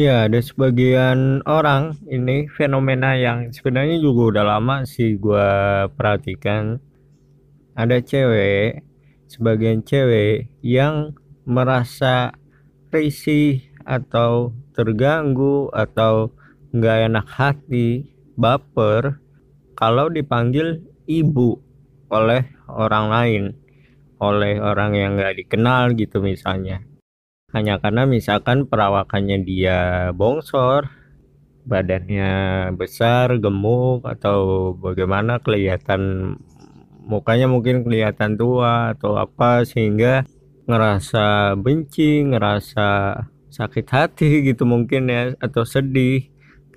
Ya, ada sebagian orang ini fenomena yang sebenarnya juga udah lama sih gue perhatikan. Ada cewek, sebagian cewek yang merasa risih atau terganggu atau nggak enak hati, baper kalau dipanggil ibu oleh orang lain, oleh orang yang nggak dikenal gitu misalnya hanya karena misalkan perawakannya dia bongsor badannya besar gemuk atau bagaimana kelihatan mukanya mungkin kelihatan tua atau apa sehingga ngerasa benci ngerasa sakit hati gitu mungkin ya atau sedih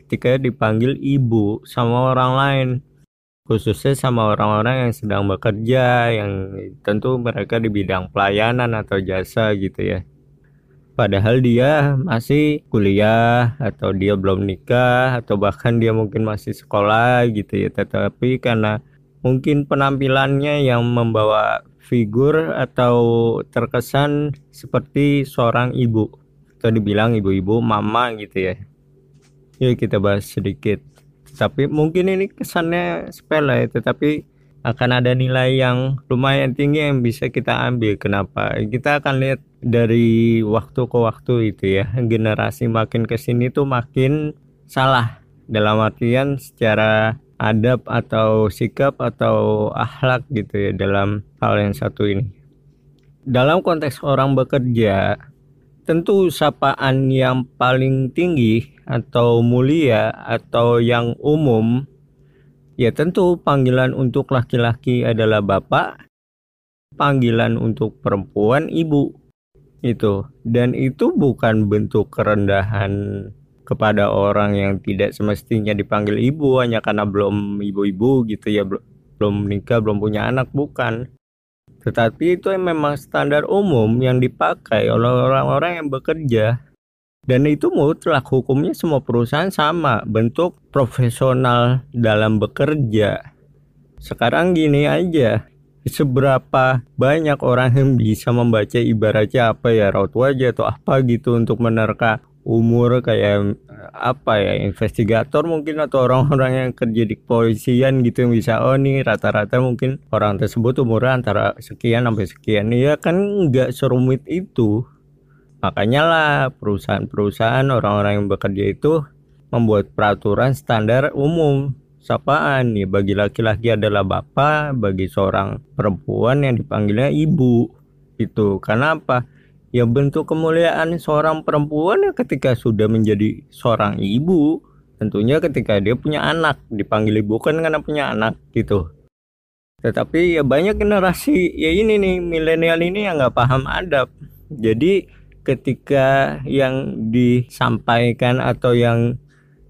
ketika dipanggil ibu sama orang lain. Khususnya sama orang-orang yang sedang bekerja yang tentu mereka di bidang pelayanan atau jasa gitu ya padahal dia masih kuliah atau dia belum nikah atau bahkan dia mungkin masih sekolah gitu ya. Tetapi karena mungkin penampilannya yang membawa figur atau terkesan seperti seorang ibu atau dibilang ibu-ibu mama gitu ya. Yuk kita bahas sedikit. Tapi mungkin ini kesannya sepele tetapi akan ada nilai yang lumayan tinggi yang bisa kita ambil. Kenapa? Kita akan lihat dari waktu ke waktu itu ya. Generasi makin ke sini tuh makin salah dalam artian secara adab atau sikap atau akhlak gitu ya dalam hal yang satu ini. Dalam konteks orang bekerja, tentu sapaan yang paling tinggi atau mulia atau yang umum Ya tentu panggilan untuk laki-laki adalah bapak, panggilan untuk perempuan ibu. Itu. Dan itu bukan bentuk kerendahan kepada orang yang tidak semestinya dipanggil ibu hanya karena belum ibu-ibu gitu ya belum menikah belum punya anak bukan tetapi itu memang standar umum yang dipakai oleh orang-orang yang bekerja dan itu mutlak hukumnya semua perusahaan sama bentuk profesional dalam bekerja. Sekarang gini aja, seberapa banyak orang yang bisa membaca ibaratnya apa ya raut wajah atau apa gitu untuk menerka umur kayak apa ya investigator mungkin atau orang-orang yang kerja di kepolisian gitu yang bisa oh nih rata-rata mungkin orang tersebut umurnya antara sekian sampai sekian ya kan nggak serumit itu Makanya lah perusahaan-perusahaan orang-orang yang bekerja itu membuat peraturan standar umum sapaan nih bagi laki-laki adalah bapak, bagi seorang perempuan yang dipanggilnya ibu. Itu karena apa? Ya bentuk kemuliaan seorang perempuan ya ketika sudah menjadi seorang ibu, tentunya ketika dia punya anak dipanggil ibu kan karena punya anak gitu. Tetapi ya banyak generasi ya ini nih milenial ini yang nggak paham adab. Jadi ketika yang disampaikan atau yang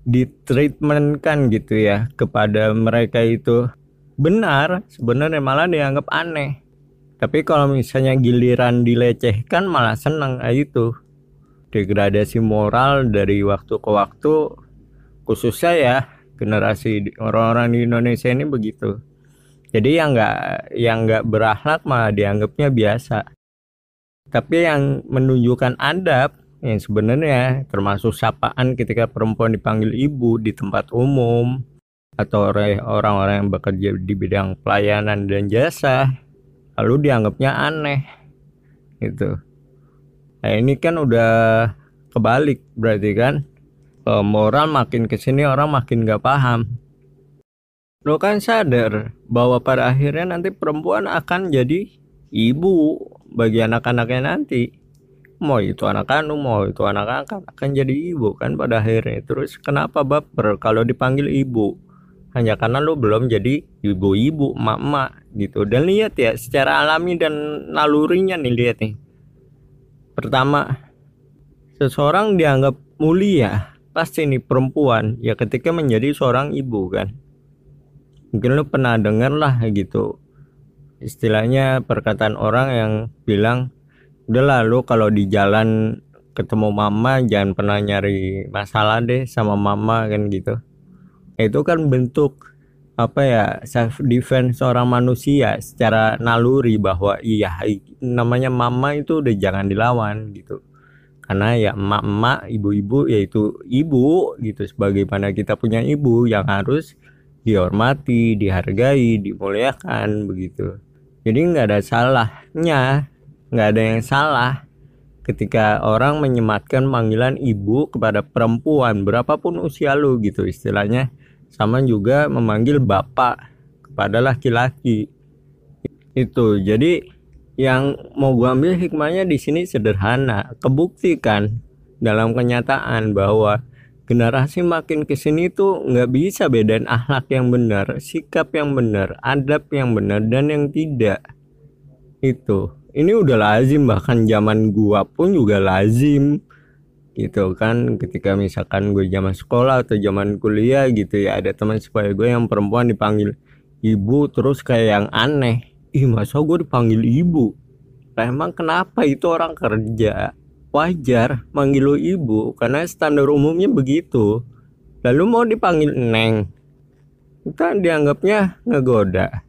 ditreatmentkan gitu ya kepada mereka itu benar sebenarnya malah dianggap aneh. Tapi kalau misalnya giliran dilecehkan malah senang nah itu. Degradasi moral dari waktu ke waktu khususnya ya generasi orang-orang di Indonesia ini begitu. Jadi yang nggak yang nggak berakhlak malah dianggapnya biasa tapi yang menunjukkan adab yang sebenarnya termasuk sapaan ketika perempuan dipanggil ibu di tempat umum atau oleh orang-orang yang bekerja di bidang pelayanan dan jasa lalu dianggapnya aneh gitu. Nah ini kan udah kebalik berarti kan? Moral makin ke sini orang makin gak paham. Lo kan sadar bahwa pada akhirnya nanti perempuan akan jadi ibu bagi anak-anaknya nanti. Mau itu anak kandung mau itu anak angkat akan jadi ibu kan pada akhirnya. Terus kenapa baper kalau dipanggil ibu? Hanya karena lo belum jadi ibu-ibu emak-emak gitu. Dan lihat ya secara alami dan nalurinya nih lihat nih. Pertama seseorang dianggap mulia pasti nih perempuan. Ya ketika menjadi seorang ibu kan. Mungkin lo pernah dengar lah gitu istilahnya perkataan orang yang bilang udah lalu kalau di jalan ketemu mama jangan pernah nyari masalah deh sama mama kan gitu. Itu kan bentuk apa ya self defense seorang manusia secara naluri bahwa iya namanya mama itu udah jangan dilawan gitu. Karena ya emak-emak ibu-ibu yaitu ibu gitu sebagaimana kita punya ibu yang harus dihormati dihargai dimuliakan begitu jadi nggak ada salahnya nggak ada yang salah ketika orang menyematkan panggilan ibu kepada perempuan berapapun usia lu gitu istilahnya. Sama juga memanggil bapak kepada laki-laki. Itu jadi yang mau gue ambil hikmahnya di sini sederhana. Kebuktikan dalam kenyataan bahwa generasi makin ke sini tuh nggak bisa bedain akhlak yang benar sikap yang benar adab yang benar dan yang tidak. Itu. Ini udah lazim bahkan zaman gua pun juga lazim. Gitu kan ketika misalkan gue zaman sekolah atau zaman kuliah gitu ya ada teman supaya gue yang perempuan dipanggil ibu terus kayak yang aneh. Ih masa gue dipanggil ibu? Lah emang kenapa itu orang kerja wajar manggil lo ibu karena standar umumnya begitu. Lalu mau dipanggil neng. Kita dianggapnya ngegoda.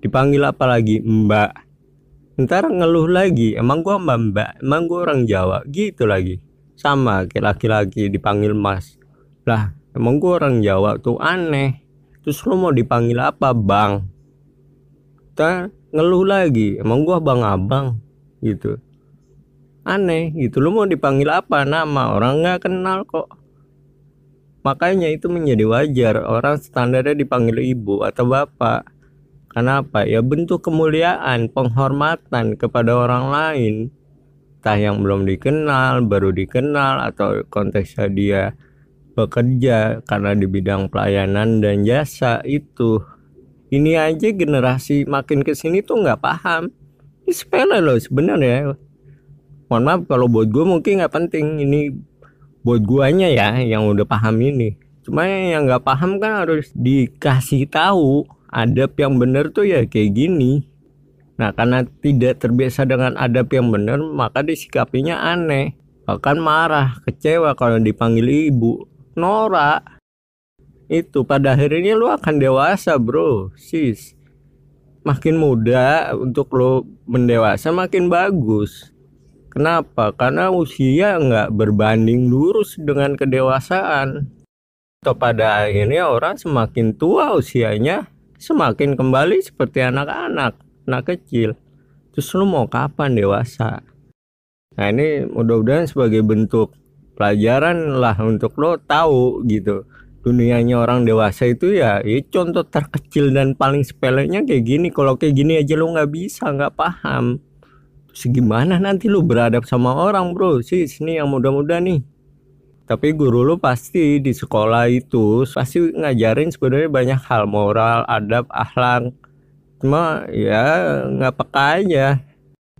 Dipanggil apa lagi? Mbak. Ntar ngeluh lagi emang gua mbak mbak? Emang gua orang Jawa? Gitu lagi. Sama kayak laki-laki dipanggil mas. Lah emang gua orang Jawa tuh aneh. Terus lo mau dipanggil apa bang? Kita ngeluh lagi emang gua bang abang? Gitu aneh gitu. Lo mau dipanggil apa? Nama. Orang nggak kenal kok. Makanya itu menjadi wajar. Orang standarnya dipanggil ibu atau bapak. Karena apa ya bentuk kemuliaan penghormatan kepada orang lain. Entah yang belum dikenal baru dikenal atau konteksnya dia bekerja karena di bidang pelayanan dan jasa itu. Ini aja generasi makin ke sini tuh nggak paham. Ini sepele loh sebenarnya mohon maaf kalau buat gue mungkin nggak penting. Ini buat guanya ya yang udah paham ini. Cuma yang nggak paham kan harus dikasih tahu adab yang bener tuh ya kayak gini. Nah karena tidak terbiasa dengan adab yang bener maka disikapinya aneh. Bahkan marah kecewa kalau dipanggil ibu. Norak. Itu pada akhirnya lu akan dewasa bro. Sis. Makin muda untuk lo mendewasa makin bagus kenapa? Karena usia nggak berbanding lurus dengan kedewasaan. Atau pada akhirnya orang semakin tua usianya semakin kembali seperti anak-anak anak kecil. Terus lu mau kapan dewasa? Nah ini mudah-mudahan sebagai bentuk pelajaran lah untuk lo tahu gitu. Dunianya orang dewasa itu ya, ya contoh terkecil dan paling sepelenya kayak gini. Kalau kayak gini aja lo nggak bisa nggak paham terus gimana nanti lo beradab sama orang bro? Sih sini yang muda-muda nih. Tapi guru lo pasti di sekolah itu pasti ngajarin sebenarnya banyak hal moral adab akhlak cuma ya nggak peka aja